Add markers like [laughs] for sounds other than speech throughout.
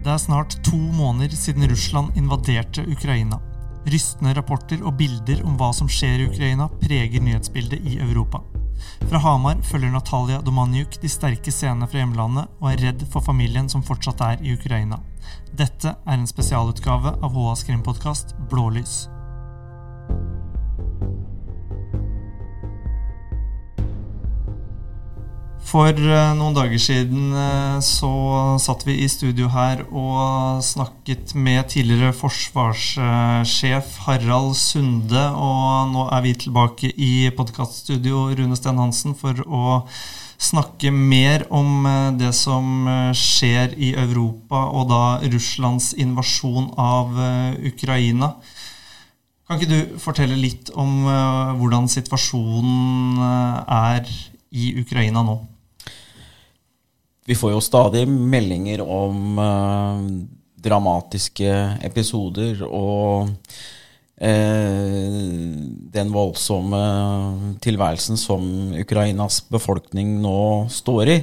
Det er snart to måneder siden Russland invaderte Ukraina. Rystende rapporter og bilder om hva som skjer i Ukraina, preger nyhetsbildet i Europa. Fra Hamar følger Natalia Domaniuk de sterke scenene fra hjemlandet og er redd for familien som fortsatt er i Ukraina. Dette er en spesialutgave av HAs krimpodkast Blålys. For eh, noen dager siden eh, så satt vi i studio her og snakket med tidligere forsvarssjef Harald Sunde. Og nå er vi tilbake i podkaststudio Rune Sten Hansen for å snakke mer om eh, det som skjer i Europa, og da Russlands invasjon av Ukraina. Kan ikke du fortelle litt om hvordan situasjonen er i Ukraina nå? Vi får jo stadig meldinger om eh, dramatiske episoder og eh, den voldsomme tilværelsen som Ukrainas befolkning nå står i.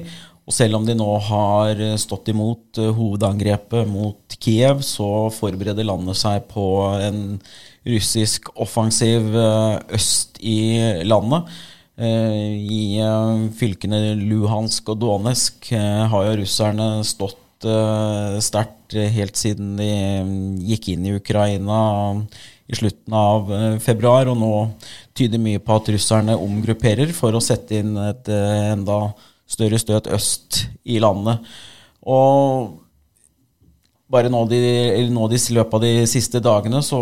Og selv om de nå har stått imot uh, hovedangrepet mot Kiev, så forbereder landet seg på en russisk offensiv øst i landet. Eh, I eh, fylkene Luhansk og Donetsk eh, har jo russerne stått sterkt helt siden de gikk inn i Ukraina i slutten av februar. Og nå tyder mye på at russerne omgrupperer for å sette inn et enda større støt øst i landet. Og bare nå, de, nå de, i løpet av de siste dagene så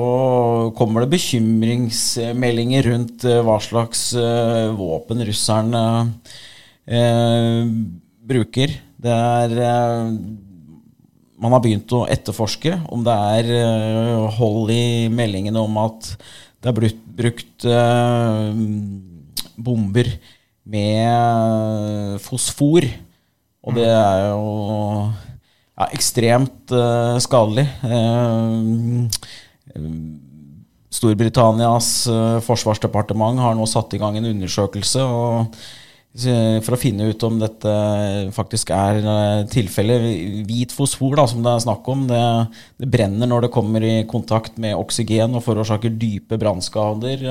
kommer det bekymringsmeldinger rundt uh, hva slags uh, våpen russerne uh, bruker. Det er Man har begynt å etterforske om det er hold i meldingene om at det er brukt, brukt bomber med fosfor. Og det er jo ja, ekstremt uh, skadelig. Uh, Storbritannias uh, forsvarsdepartement har nå satt i gang en undersøkelse og, for å finne ut om dette faktisk er tilfellet. Hvit fosfor, da, som det er snakk om, det, det, brenner når det kommer i kontakt med oksygen og forårsaker dype brannskader.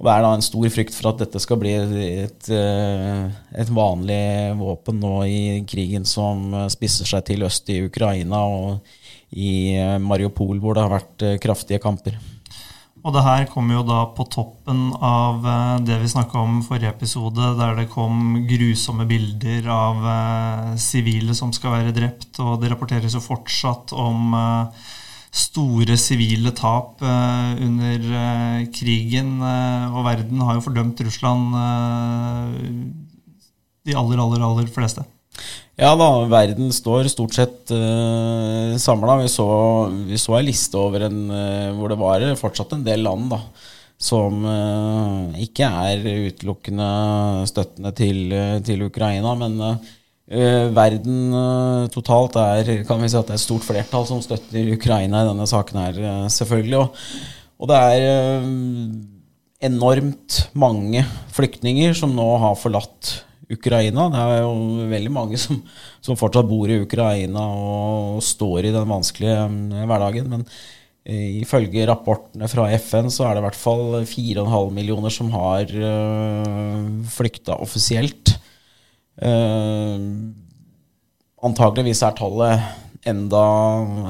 Og det er da en stor frykt for at dette skal bli et, eh, et, vanlig våpen nå i krigen som spisser seg til øst i Ukraina og i eh, Mariupol, hvor det har vært eh, kraftige kamper. Og det her kommer jo da på toppen av det vi snakka om forrige episode, der det kom grusomme bilder av sivile som skal være drept, og det rapporteres jo fortsatt om store sivile tap uh, under uh, krigen. Uh, og verden har jo fordømt Russland, de aller, aller, aller fleste. Ja da, verden står stort sett uh, samla. Vi, vi, så ei liste over en, hvor det var fortsatt en del land da, som ikke er utelukkende støttende til, til Ukraina. men Uh, verden uh, totalt er kan vi si at det er et stort flertall som støtter Ukraina i denne saken her, uh, selvfølgelig. Og, og, det er enormt mange flyktninger som nå har forlatt Ukraina. Det er jo veldig mange som, som fortsatt bor i Ukraina og, står i den vanskelige hverdagen. Men ifølge rapportene fra FN så er det i hvert fall 4,5 millioner som har flykta offisielt. Uh, antageligvis er tallet enda,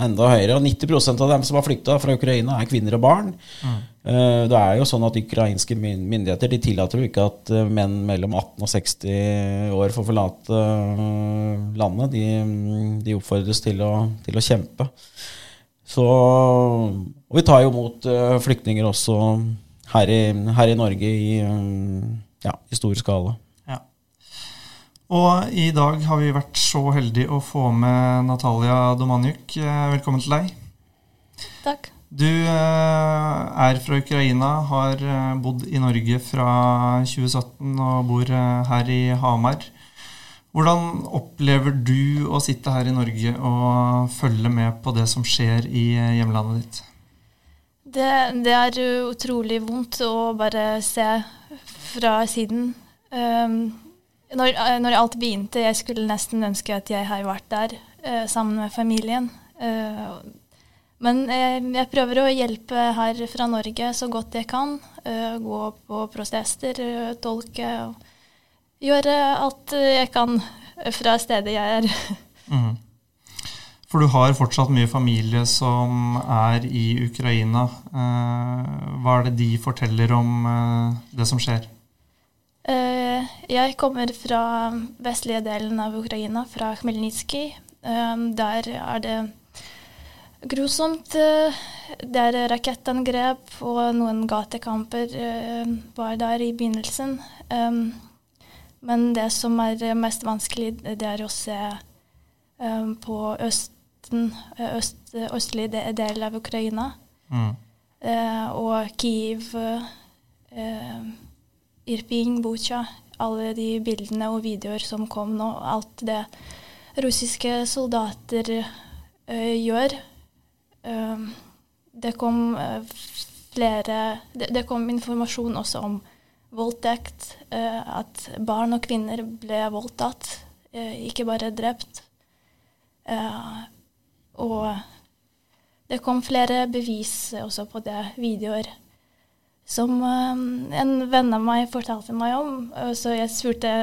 enda, høyere. Og 90% av dem som har flykta fra Ukraina, er kvinner og barn. Mm. Uh, det er jo sånn at Ukrainske myndigheter de tillater jo ikke at uh, menn mellom 18 og 60 år får forlate landet. De, de, oppfordres til å, til å kjempe. Så, og vi tar jo imot flyktninger også her i, her i Norge i, ja, i stor skala. Og i dag har vi vært så heldige å få med Natalia Domanyuk. Eh, velkommen til deg. Takk. Du eh, er fra Ukraina, har eh, bodd i Norge fra 2017 og bor her i Hamar. Hvordan opplever du å sitte her i Norge og følge med på det som skjer i hjemlandet ditt? Det, det er utrolig vondt å bare se fra siden. Um, når, eh, når, alt begynte, jeg skulle nesten ønske at jeg hadde vært der uh, sammen med familien. Uh, men jeg, jeg prøver å hjelpe her fra Norge så godt jeg kan. Uh, gå på protester, tolke og gjøre alt jeg kan fra stedet jeg er. Mm. For du har fortsatt mye familie som er i Ukraina. Hva er det de forteller om det som skjer? Eh, jeg kommer fra vestlige delen av Ukraina, fra Khmelnytskij. Eh, der er det grusomt. Eh, det er rakettangrep og noen gatekamper var der i begynnelsen. men det som er mest vanskelig, det er å se på østen, øst, østlig del av Ukraina. Mm. og Kiev. Eh, Irpin, Bucha, alle de bildene og videoer som kom nå, alt det russiske soldater uh, gjør. Uh, det kom uh, flere det, det, kom informasjon også om voldtekt. at barn og kvinner ble voldtatt, ikke bare drept. og det kom flere bevis også på det, videoer som um, en venn av meg fortalte meg om. Så jeg spurte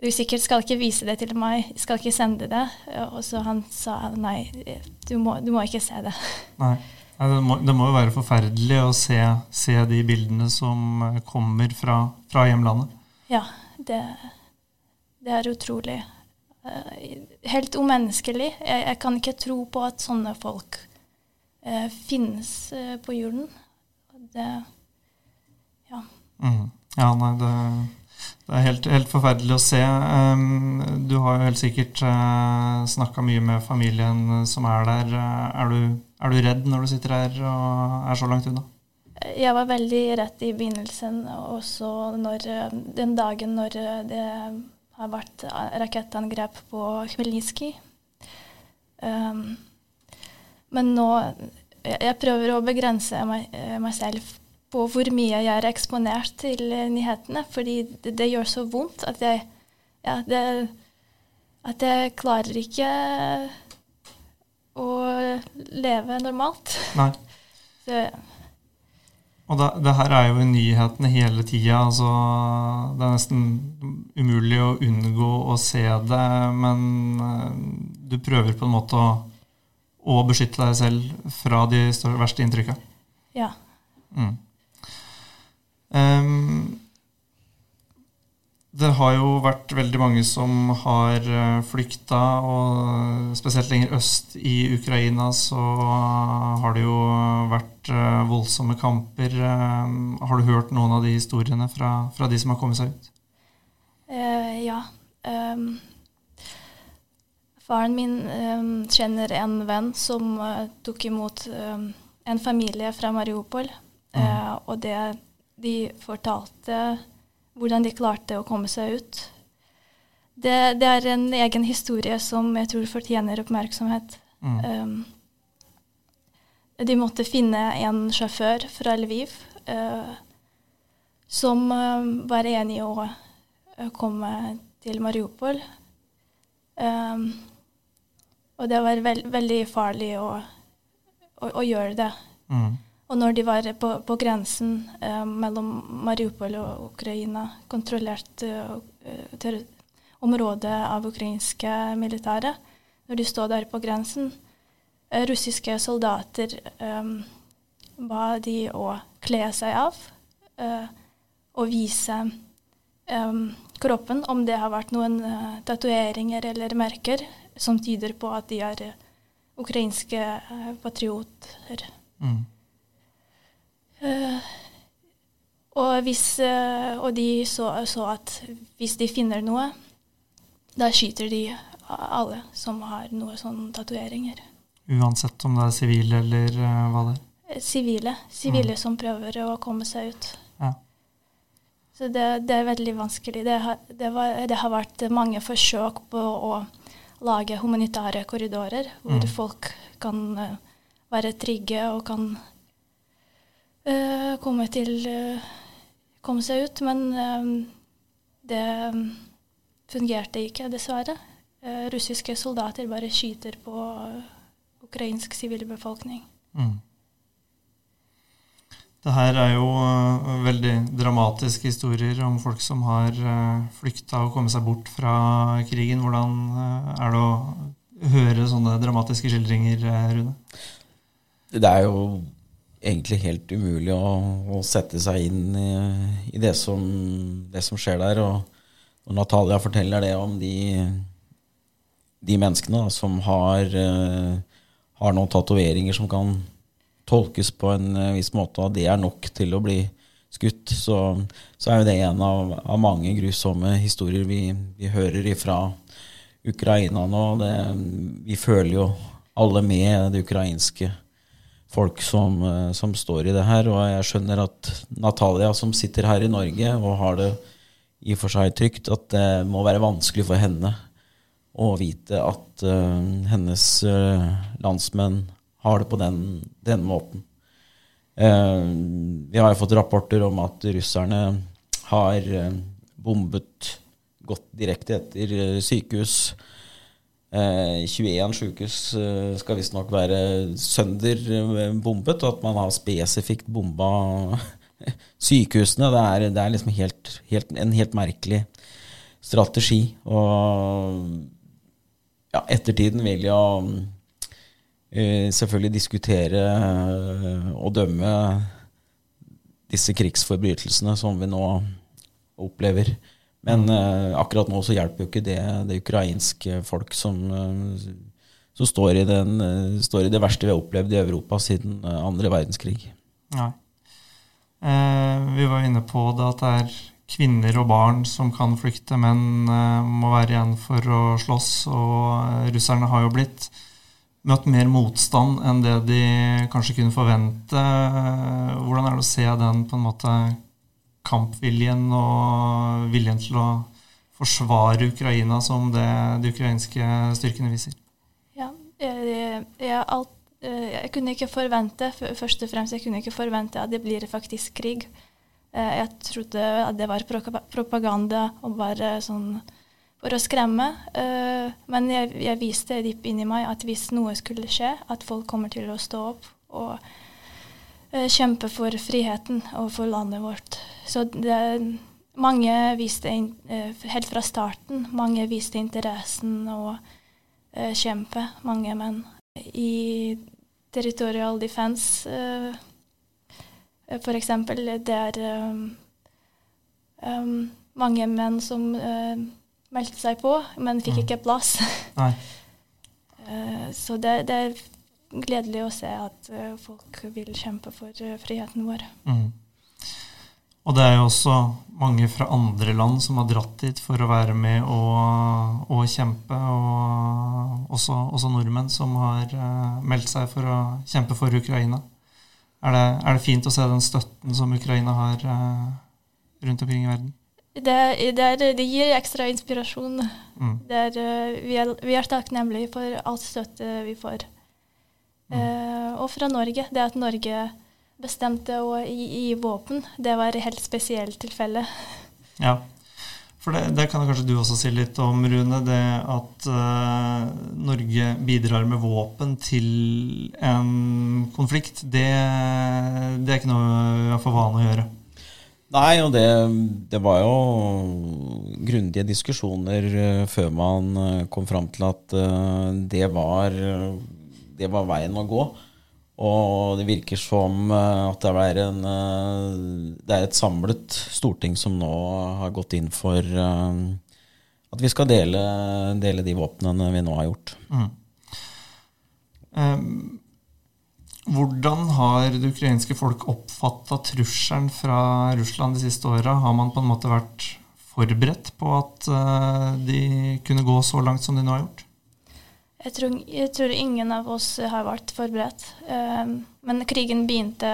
du usikkert skal ikke vise det til meg, skal ikke sende det. Og så han sa nei, du må, du må ikke se det. [laughs] Nei. Det må, det må, jo være forferdelig å se, se, de bildene som eh, kommer fra, fra hjemlandet. Ja, det, det, er utrolig. Helt umenneskelig. Jeg, jeg, kan ikke tro på at sånne folk finnes på jorden det Ja. Mm. Ja, nei, det, det er helt, helt, forferdelig å se. Du har jo helt sikkert eh, snakka mye med familien som er der. Er du, er du redd når du sitter her og er så langt unna? Jeg var veldig redd i begynnelsen, også når, den dagen når det har vært rakettangrep på Khmelnytskyj. Um, men nå jeg prøver å begrense meg, eh, meg, selv på hvor mye jeg er eksponert til eh, nyhetene, fordi det, det gjør så vondt at jeg, ja, det, at jeg klarer ikke å leve normalt. Nei. [laughs] Så, og det, det, her er jo i nyhetene hele tida. Altså, det er nesten umulig å unngå å se det, men eh, du prøver på en måte å og beskytte deg selv fra de verste inntrykka. Ja. Mm. Um, det har jo vært veldig mange som har eh, flykta, og spesielt lenger øst i Ukraina så har det jo vært eh, voldsomme kamper. Har du hørt noen av de historiene fra, fra de som har kommet seg ut? Uh, ja. Um, Faren min um, kjenner en venn som uh, tok imot um, en familie fra Mariupol. Mm. Uh, og det, de fortalte hvordan de klarte å komme seg ut. Det, det, er en egen historie som jeg tror fortjener oppmerksomhet. Mm. Um, de måtte finne en sjåfør fra Lviv uh, som var enig i å komme til Mariupol. Um, og det var veld, veldig farlig å, å, å gjøre det. Mm. Og når de var på, på grensen eh, mellom Mariupol og Ukraina, kontrollert eh, området av ukrainske militære, når de stod der på grensen, eh, russiske soldater eh, ba de å kle seg av eh, og vise eh, kroppen, om det har vært noen tatoveringer eller merker som tyder på at de er uh, ukrainske uh, patrioter. Mm. og, hvis, og de så, så, at hvis de finner noe, da skyter de alle som har noe sånne tatoveringer. Uansett om det er sivile eller hva det er? Sivile. Sivile mm. som prøver å komme seg ut. Ja. Så det, det, er veldig vanskelig. Det har, det, var, det har, vært mange forsøk på å lage humanitære korridorer, hvor mm. folk kan uh, være trygge og kan uh, komme til uh, komme seg ut. Men det fungerte ikke, dessverre. russiske soldater bare skyter på ukrainsk sivilbefolkning. Mm. Det her er jo uh, veldig dramatiske historier om folk som har uh, flykta og kommet seg bort fra krigen. Hvordan uh, er det å høre sånne dramatiske skildringer, Rune? Det er jo egentlig helt umulig å, å sette seg inn i, i det, som, det, som, skjer der. Og og Natalia forteller det om de, de menneskene da, som har, har noen tatoveringer som kan tolkes på en eh, viss måte, og det er nok til å bli skutt, så, så er jo det en av, av mange grusomme historier vi, vi hører ifra Ukraina nå. Det, vi føler jo alle med det ukrainske folk som, eh, som, står i det her. Og jeg skjønner at Natalia, som sitter her i Norge og har det i og for seg trygt, at det må være vanskelig for henne å vite at uh, hennes uh, landsmenn har det på den, den måten. Eh, vi har jo fått rapporter om at russerne har eh, bombet gått direkte etter eh, sykehus. Eh, 21 sykehus eh, skal visstnok være sønder eh, bombet, og at man har spesifikt bomba [laughs] sykehusene. Det er, det er liksom helt, helt, en helt merkelig strategi. Og ja, ettertiden vil jo Eh, selvfølgelig diskutere eh, og dømme disse krigsforbrytelsene som vi nå opplever. Men uh, akkurat nå så hjelper jo ikke det det ukrainske folk som, som står, i den, står, i det verste vi har opplevd i Europa siden andre verdenskrig. Nei. vi var inne på det at det er kvinner og barn som kan flykte, men må være igjen for å slåss. Og russerne har jo blitt møtt mer motstand enn det de kanskje kunne forvente. Hvordan er det å se den på en måte kampviljen og viljen til å forsvare Ukraina som det de ukrainske styrkene viser? Ja, jeg, jeg, alt, jeg, kunne ikke forvente først og fremst, jeg kunne ikke forvente at det blir faktisk krig. Eh, jeg trodde at det var propaganda og bare sånn for å skremme. Uh, men jeg, jeg, viste dypt inni meg at hvis noe skulle skje, at folk kommer til å stå opp og uh, kjempe for friheten og for landet vårt. Så det, mange viste, uh, helt fra starten, mange viste interessen å kjempe, mange menn. I territorial defense, uh, for eksempel, det er um, um, mange menn som meldte seg på, men fikk mm. ikke plass. [laughs] Eh, så det, det, er gledelig å se at eh, folk vil kjempe for eh, friheten vår. Mm. Og det er jo også mange fra andre land som har dratt dit for å være med og, og kjempe. Og også, også, nordmenn som har meldt seg for å kjempe for Ukraina. Er det, er det fint å se den støtten som Ukraina har rundt omkring i verden? Det, det, det, gir ekstra inspirasjon. Mm. Er, eh, vi, er, vi, er, takknemlige for alt støtte vi får. Mm. Eh, og fra Norge. Det at Norge bestemte å gi, gi våpen, det var et helt spesielt tilfelle. Ja, for det, det, kan kanskje du også si litt om, Rune. Det at uh, Norge bidrar med våpen til en konflikt, det, det er ikke noe vi har for vane å gjøre. Nei, og det, det var jo grundige diskusjoner uh, før man uh, kom fram til at uh, det, var, det var veien å gå. Og det virker som at det er, en, det er et samlet storting som nå har gått inn for at vi skal dele, dele de våpnene vi nå har gjort. Mm. Um, hvordan har det ukrainske folk oppfatta trusselen fra Russland de siste åra? Har man på en måte vært forberedt på at uh, de kunne gå så langt som de nå har gjort? Jeg tror, jeg tror ingen av oss har vært forberedt. Um, men krigen begynte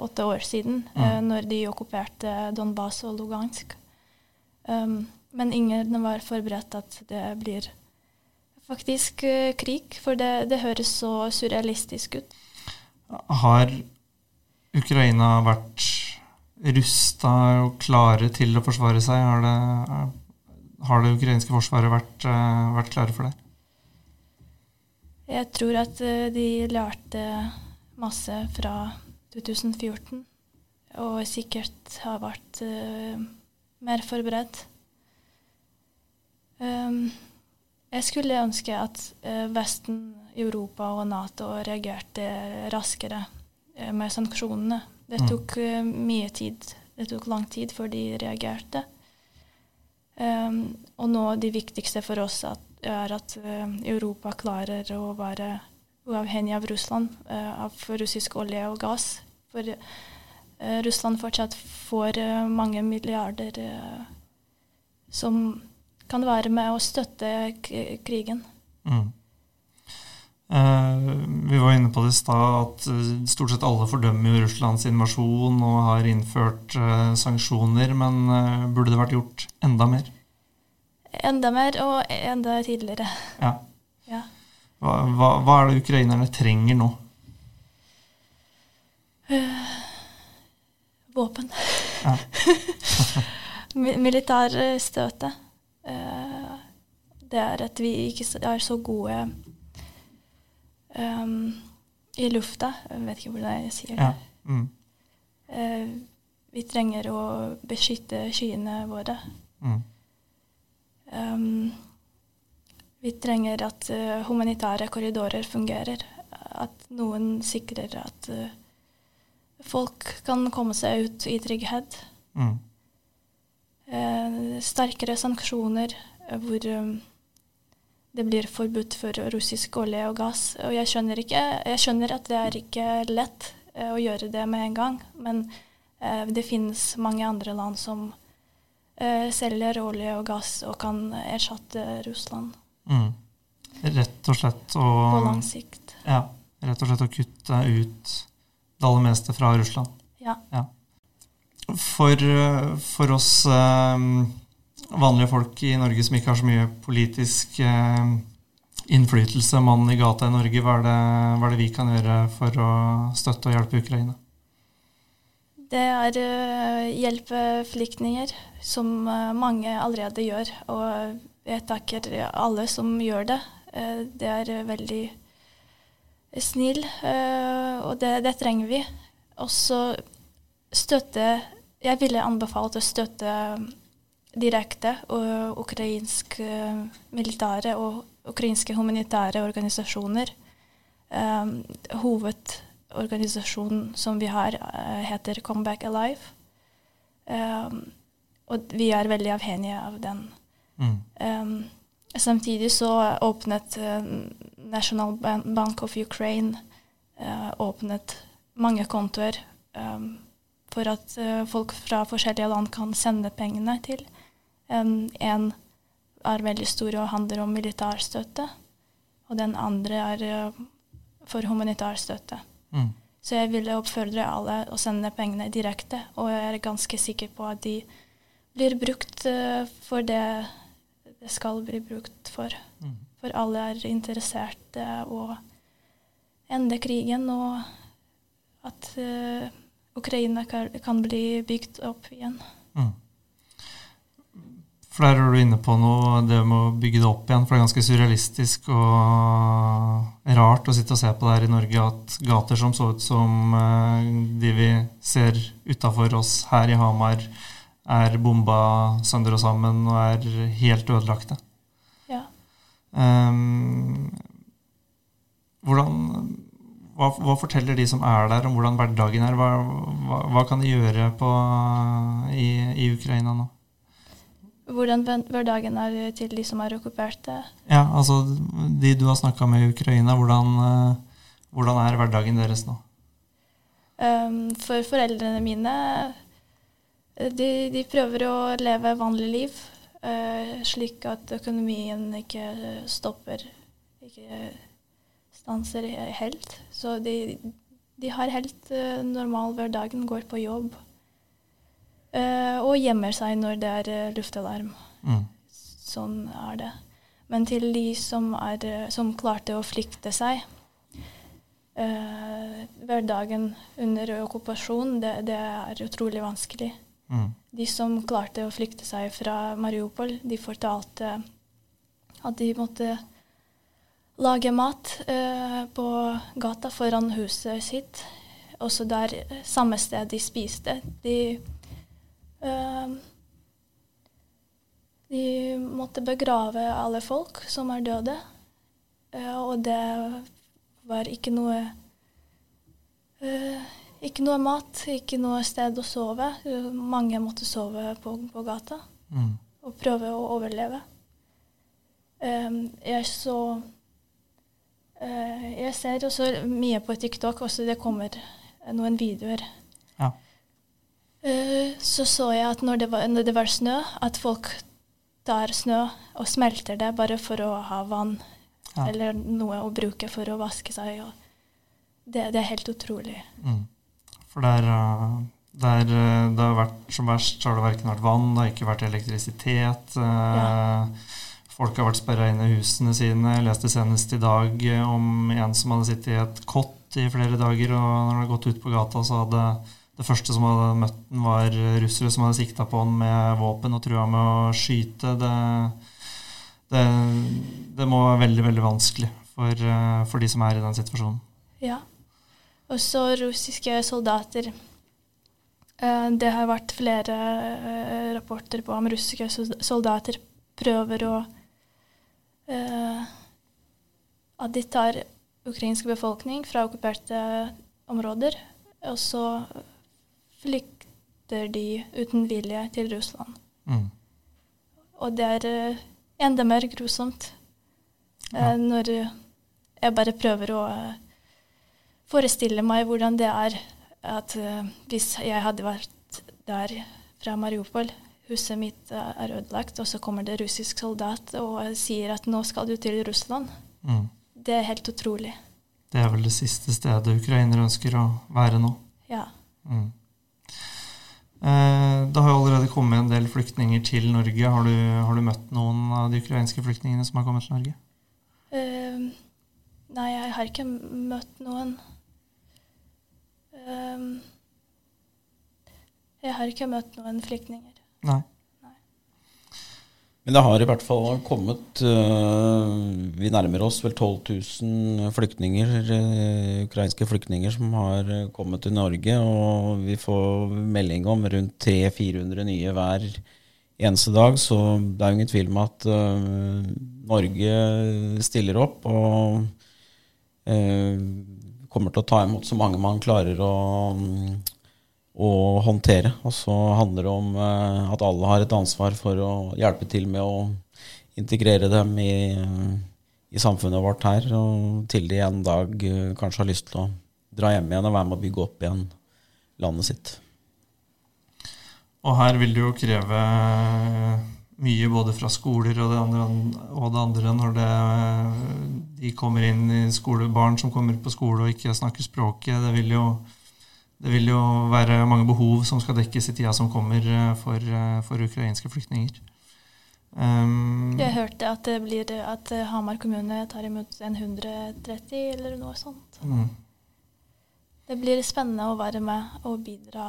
åtte år siden, mm. uh, når de okkuperte Donbas og Lugansk. Men ingen var forberedt at det blir faktisk krig, for det, det høres så surrealistisk ut. Har Ukraina vært rusta og klare til å forsvare seg? Har det, har det ukrainske forsvaret vært, vært klare for det? Jeg tror at eh, de lærte masse fra 2014, og sikkert har vært eh, mer forberedt. Um, jeg skulle ønske at eh, Vesten, Europa og Nato reagerte raskere eh, med sanksjonene. Det Mm. tok eh, mye tid. Det tok lang tid før de reagerte. Um, og nå det viktigste for oss at, er at Europa klarer å være uavhengig av Russland, uh, av russisk olje og gass. For uh, Russland fortsatt får uh, mange milliarder som kan være med å støtte krigen. Mm. Eh, vi var inne på det i stad at eh, stort sett alle fordømmer Russlands invasjon og har innført eh, sanksjoner, men eh, burde det vært gjort enda mer? Enda mer og enda tidligere. Ja. [laughs] Ja. Hva, hva, hva er det ukrainerne trenger nå? Våpen. Ja. [laughs] Mi- Militærstøtet. Eh, det er at vi ikke er så gode um, i lufta. Jeg vet ikke hvordan jeg sier det. Ja. Mm. Eh, vi trenger å beskytte skyene våre. Mm. Um, vi trenger at uh, humanitære korridorer fungerer. At noen sikrer at uh, folk kan komme seg ut i trygghet. Mm. Eh, sterkere sanksjoner eh, hvor um, det blir forbudt for russisk olje og gass. Og jeg skjønner, ikke, jeg skjønner at det er ikke lett eh, å gjøre det med en gang, men eh, det finnes mange andre land som eh, selger olje og gass og kan erstatte Russland Mm. Rett og slett å på lang sikt. Ja, rett og slett å kutte ut det aller meste fra Russland. Ja. For, eh, for oss eh, vanlige folk i Norge som ikke har så mye politisk eh, innflytelse, mannen i gata i Norge, hva er, det, hva er det vi kan gjøre for å støtte og hjelpe Ukraina? Det er uh, hjelpe flyktninger, som eh, mange allerede gjør. Og jeg takker alle som gjør det. Eh, det er eh, veldig snill, eh, og det, det trenger vi. Også støtte Jeg ville anbefalt å støtte direkte og ukrainsk eh, militære og ukrainske humanitære organisasjoner. Um, hovedorganisasjonen som vi har, uh, heter Comeback Alive. Um, og vi er veldig avhengige av den. Mm. Um, samtidig så åpnet uh, National Bank of Ukraine uh, åpnet mange kontoer um, for at eh, folk fra forskjellige land kan sende pengene til. En er veldig stor og handler om militærstøtte, og den andre er eh, for humanitær støtte. Mm. Så jeg ville oppfordre alle å sende pengene direkte, og jeg er ganske sikker på at de blir brukt eh, for det det skal bli brukt for. Mm. For alle er interessert i å ende krigen, og at Ukraina kan, bli bygd opp igjen. Mm. For der er du inne på noe, det med å bygge det opp igjen. For det er ganske surrealistisk og rart å sitte og se på det her i Norge, at gater som så ut som eh, de vi ser utafor oss her i Hamar, er bomba sønder og sammen og er helt ødelagte. Ja. Um, hvordan, hva, hva forteller de som er der, om hvordan hverdagen er? Hva, hva, hva kan de gjøre på, i, i Ukraina nå? Hvordan hverdagen er til de som er okkuperte. Ja, altså de du har snakka med i Ukraina, hvordan, eh, hvordan er hverdagen deres nå? Um, for foreldrene mine eh, de, de prøver å leve vanlig liv, uh, slik at økonomien ikke stopper, ikke stanser helt. Så de, de har helt uh, normal hverdagen, går på jobb uh, og gjemmer seg når det er uh, luftalarm. Mm. Sånn er det. Men til de som, er, som klarte å flykte seg Hverdagen under okkupasjon, det, det er utrolig vanskelig. Mm. De som klarte å flykte seg fra Mariupol, de fortalte at de måtte lage mat eh, på gata foran huset sitt. Også der samme sted de spiste. De, eh, de måtte begrave alle folk som er døde. Eh, og det var ikke noe eh, Ikke noe mat, ikke noe sted å sove. Mange måtte sove på, på gata Mm. og prøve å overleve. Um, jeg så eh, Jeg ser også mye på TikTok, også det kommer noen videoer. Ja. Eh, så så jeg at når det, var, når det var snø, at folk tar snø og smelter det bare for å ha vann Ja. eller noe å bruke for å vaske seg. Det, det er helt utrolig. Mm. For der, eh, der eh, det har vært som verst, så har det verken vært vann, det har ikke vært elektrisitet. eh, Folk har vært sperra inne i husene sine. Jeg leste senest i dag eh, om en som hadde sittet i et kott i flere dager, og når han hadde gått ut på gata, så hadde det første som hadde møtt den var russere som hadde sikta på ham med våpen og trua med å skyte. Det, det, det må være veldig, veldig vanskelig for, eh, for de som er i den situasjonen. Ja. Og så russiske soldater. Eh, Det har vært flere rapporter på om russiske soldater prøver å At de tar ukrainsk befolkning fra okkuperte områder, og så flykter de uten vilje til Russland. Mm. Og det er eh, enda mer grusomt eh, Ja. når jeg bare prøver å eh, forestille meg hvordan det er at eh, hvis jeg hadde vært der fra Mariupol, huset mitt er ødelagt, og så kommer det russisk soldat og eh, sier at nå skal du til Russland. Mm. Det er helt utrolig. Det er vel det siste stedet ukrainere ønsker å være nå. Ja. Mm. Eh, det har jo allerede kommet en del flyktninger til Norge. Har du, har du møtt noen av de ukrainske flyktningene som har kommet til Norge? Eh, nei, jeg har ikke møtt noen. Eh, jeg har ikke møtt noen flyktninger. Nei. Men det har i hvert fall kommet uh, Vi nærmer oss vel 12 000 flyktninger, uh, ukrainske flyktninger som har kommet til Norge. Og vi får melding om rundt 300-400 nye hver eneste dag. Så det er jo ingen tvil om at uh, Norge stiller opp og uh, kommer til å ta imot så mange man klarer å å håndtere. Og så handler det om eh, at alle har et ansvar for å hjelpe til med å integrere dem i, i samfunnet vårt her, og til de en dag eh, kanskje har lyst til å dra hjem igjen og være med å bygge opp igjen landet sitt. Og her vil det jo kreve mye både fra skoler og det andre, og det andre når det, de kommer inn i skole, barn som kommer på skole og ikke snakker språket. Det vil jo det vil jo være mange behov som skal dekkes i tida som kommer eh, for, eh, for ukrainske flyktninger. Um, Jeg hørte at det blir at Hamar kommune tar imot 130 eller noe sånt. mm. Det blir spennende å være med og bidra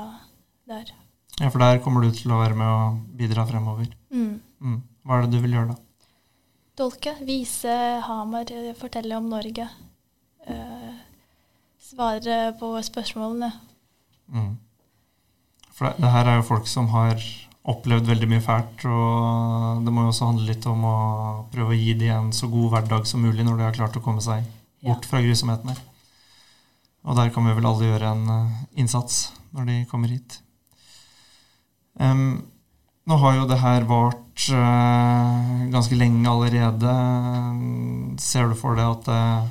der. Ja, for der kommer du til å være med og bidra fremover. Mm. Mm. Hva er det du vil gjøre da? Tolke, vise Hamar, fortelle om Norge. Uh, svare på spørsmålene. Mm. For det, det her er jo folk som har opplevd veldig mye fælt, og det må jo også handle litt om å prøve å gi dem en så god hverdag som mulig når de har klart å komme seg bort fra grusomheten. Og der kan vi vel alle gjøre en eh, innsats når de kommer hit. Um, nå har jo det her vart uh, ganske lenge allerede. Ser du for deg at uh,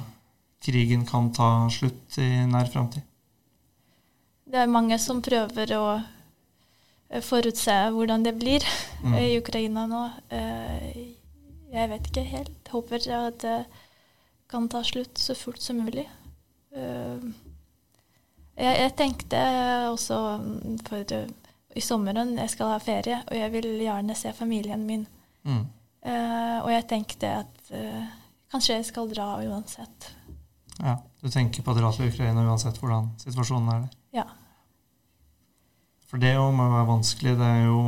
krigen kan ta slutt i nær framtid? Det er mange som prøver å eh, forutse hvordan det blir Mm. i Ukraina nå. Eh, jeg vet ikke helt. Håper at det kan ta slutt så fort som mulig. Eh, jeg, tenkte også mm, for eh, i sommeren jeg skal ha ferie, og jeg vil gjerne se familien min. Mm. Eh, og jeg tenkte at eh, kanskje jeg skal dra uansett. Ja, Du tenker på å dra til Ukraina uansett hvordan situasjonen er der? Ja. For det jo må være vanskelig. Det er jo,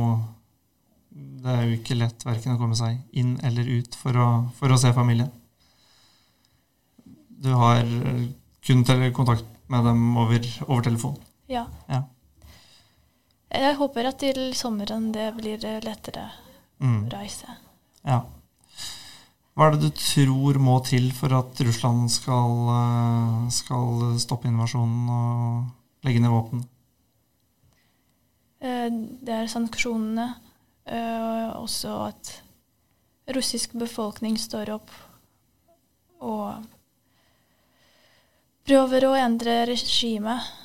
det er jo ikke lett verken å komme seg inn eller ut for å, for å se familien. du har kun kontakt med dem over, over telefon? Ja. ja. Jeg håper at til sommeren det blir lettere mm. å reise. Ja. Hva er det du tror må til for at Russland skal, eh, skal stoppe invasjonen og legge ned våpen? Eh, det er sanksjonene. Eh, også at russisk befolkning står opp og prøver å endre regimet.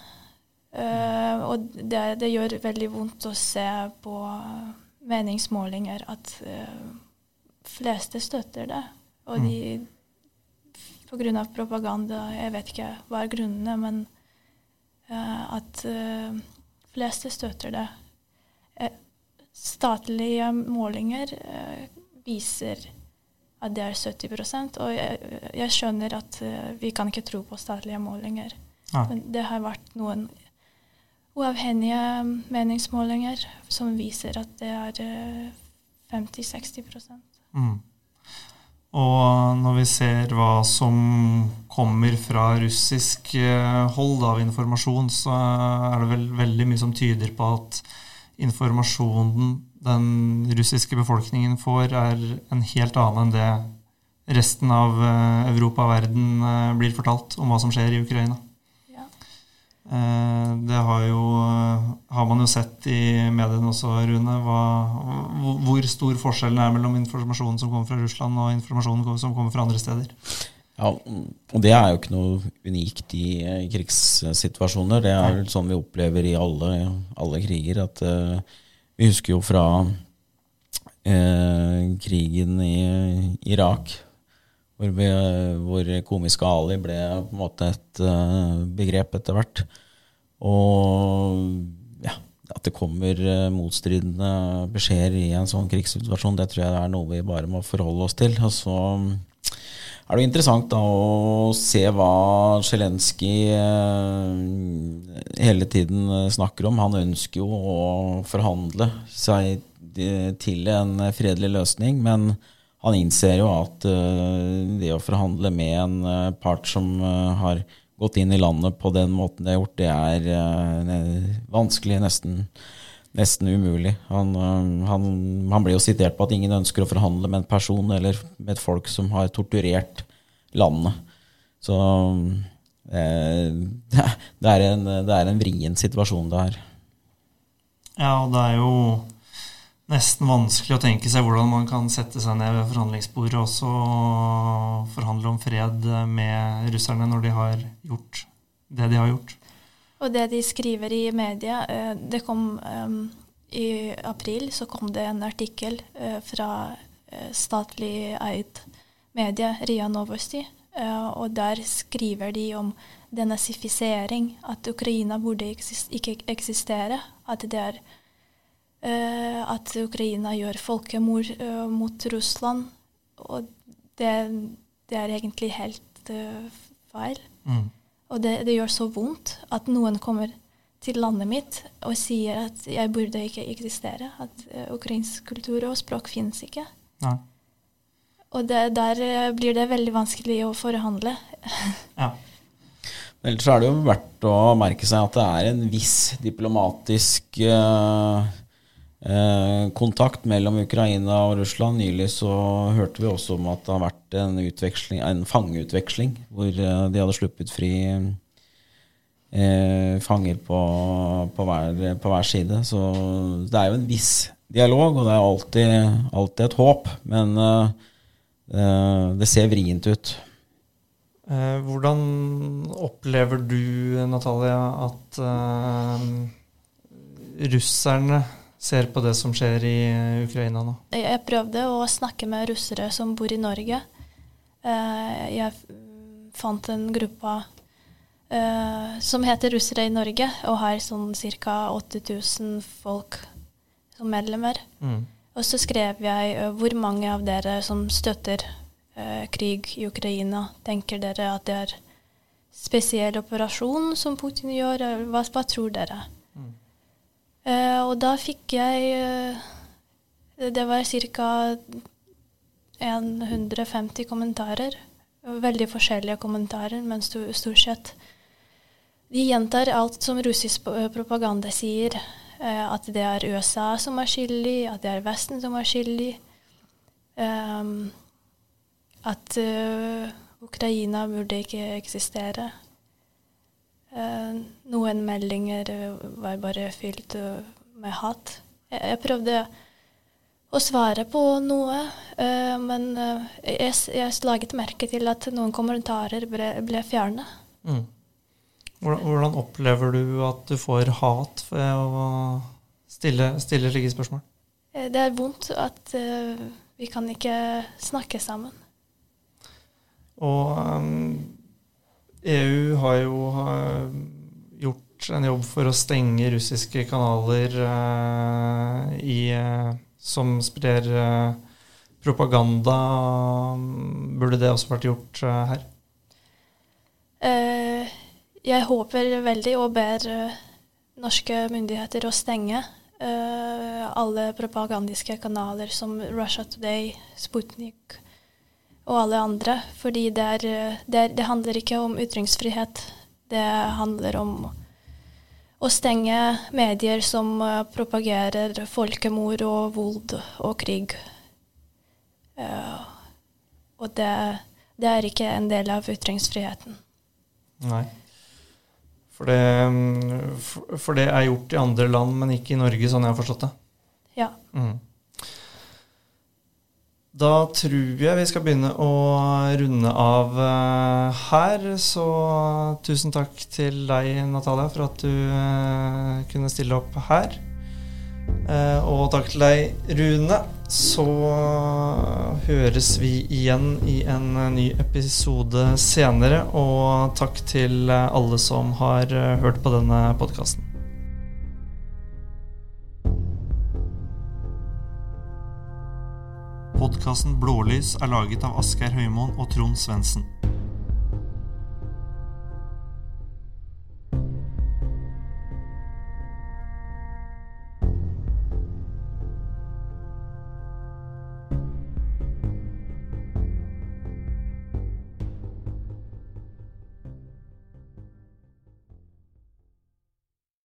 Uh, og det, det, gjør veldig vondt å se på meningsmålinger at fleste støtter det. Og mm. de pga. propaganda Jeg vet ikke hva er grunnene, men at fleste støtter det. statlige målinger viser at det er 70 Og jeg, jeg skjønner at vi kan ikke tro på statlige målinger. Ja. Men det har vært noen uavhengige meningsmålinger som viser at det er 50-60 eh, mm. Og når vi ser hva som kommer fra russisk eh, hold av informasjon, så er det vel veldig mye som tyder på at informasjonen den russiske befolkningen får, er en helt annen enn det resten av eh, Europa og verden blir fortalt om hva som skjer i Ukraina. Eh, det har, jo, har man jo sett i mediene også, Rune, hva, hvor stor forskjellen er mellom informasjonen som kommer fra Russland og informasjonen som kommer fra andre steder. Ja, og Det er jo ikke noe unikt i krigssituasjoner. Det er jo sånn vi opplever i alle, alle kriger. at uh, Vi husker jo fra uh, krigen i Irak, hvor, vi, hvor komiske Ali ble på en måte et uh, begrep etter hvert. Og ja, at det kommer motstridende beskjeder i en sånn krigssituasjon, det tror jeg er noe vi bare må forholde oss til. Og så er det interessant da å se hva Zelenskyj uh, hele tiden snakker om. Han ønsker jo å forhandle seg til en fredelig løsning, men han innser jo at uh, det å forhandle med en part som har gått inn i landet på den måten det er gjort, det er vanskelig, nesten, nesten umulig. Han, han, han, blir jo sitert på at ingen ønsker å forhandle med en person eller med et folk som har torturert landet. Så [laughs] det er en, det er en vrien situasjon det her. Ja, og det er jo nesten vanskelig å tenke seg hvordan man kan sette seg ned ved forhandlingsbordet og forhandle om fred med russerne når de har gjort det de har gjort. Og det de skriver i media eh, Det kom um, I april så kom det en artikkel uh, fra statlig eid medie, Ria Novosti, og der skriver de om denazifisering, at Ukraina burde ikke eksistere. At det er Eh, at Ukraina gjør folkemord eh, mot Russland. Og det, det er egentlig helt feil. Mm. Og det, det, gjør så vondt at noen kommer til landet mitt og sier at jeg burde ikke eksistere. At uh, ukrainsk kultur og språk finnes ikke. Ja. Og det, der blir det veldig vanskelig å forhandle. [laughs] ja. Ellers er det jo verdt å merke seg at det er en viss diplomatisk uh Eh, kontakt mellom Ukraina og Russland. Nylig så hørte vi også om at det har vært en, en fangeutveksling hvor eh, de hadde sluppet fri eh, fanger på, på, hver, på, hver, side. Så det er jo en viss dialog, og det er alltid, alltid et håp. Men eh, eh det ser vrient ut. Hvordan opplever du, Natalia, at russerne ser på det som skjer i eh, Ukraina nå? Jeg prøvde å snakke med russere som bor i Norge. Eh, jeg fant en gruppe eh, som heter Russere i Norge, og har sånn ca. 8000 folk som medlemmer. Mm. Og så skrev jeg hvor mange av dere som støtter krig i Ukraina, tenker dere at det er spesiell operasjon som Putin gjør? Hva, hva tror dere? Uh, og da fikk jeg uh, Det var ca. 150 kommentarer veldig forskjellige kommentarer, men stort sett De gjentar alt som russisk propaganda sier. Eh, at det er USA som er skyldig, at det er Vesten som er skyldig. Um, at uh, Ukraina burde ikke eksistere. Uh, noen meldinger var bare fylt med hat. Jeg, prøvde å svare på noe. Men jeg, jeg laget merke til at noen kommentarer ble, ble fjernet. Mm. Hvordan, hvordan, opplever du at du får hat ved å stille, stille slike spørsmål? Eh, det er vondt at vi kan ikke snakke sammen. Og um, EU har jo uh, gjort en jobb for å stenge russiske kanaler i som sprer eh, propaganda. Burde det også vært gjort eh, her? Jeg håper veldig og ber norske myndigheter å stenge alle propagandiske kanaler som Russia Today, Sputnik og alle andre. Fordi det, er, det, er, det handler ikke om ytringsfrihet. Det handler om å stenge medier som eh, propagerer folkemord og vold og krig. Uh, og det, det, er ikke en del av ytringsfriheten. Nei. For det, mm, for det, er gjort i andre land, men ikke i Norge, sånn jeg har forstått det? Ja. Mm. Da tror jeg vi skal begynne å runde av uh, her. Så tusen takk til deg, Natalia, for at du uh, kunne stille opp her. Uh, og takk til deg, Rune. Så høres vi igjen i en ny episode senere. Og takk til alle som har hørt på denne podkasten. Podkasten Blålys er laget av Asgeir Høymoen og Trond Svendsen.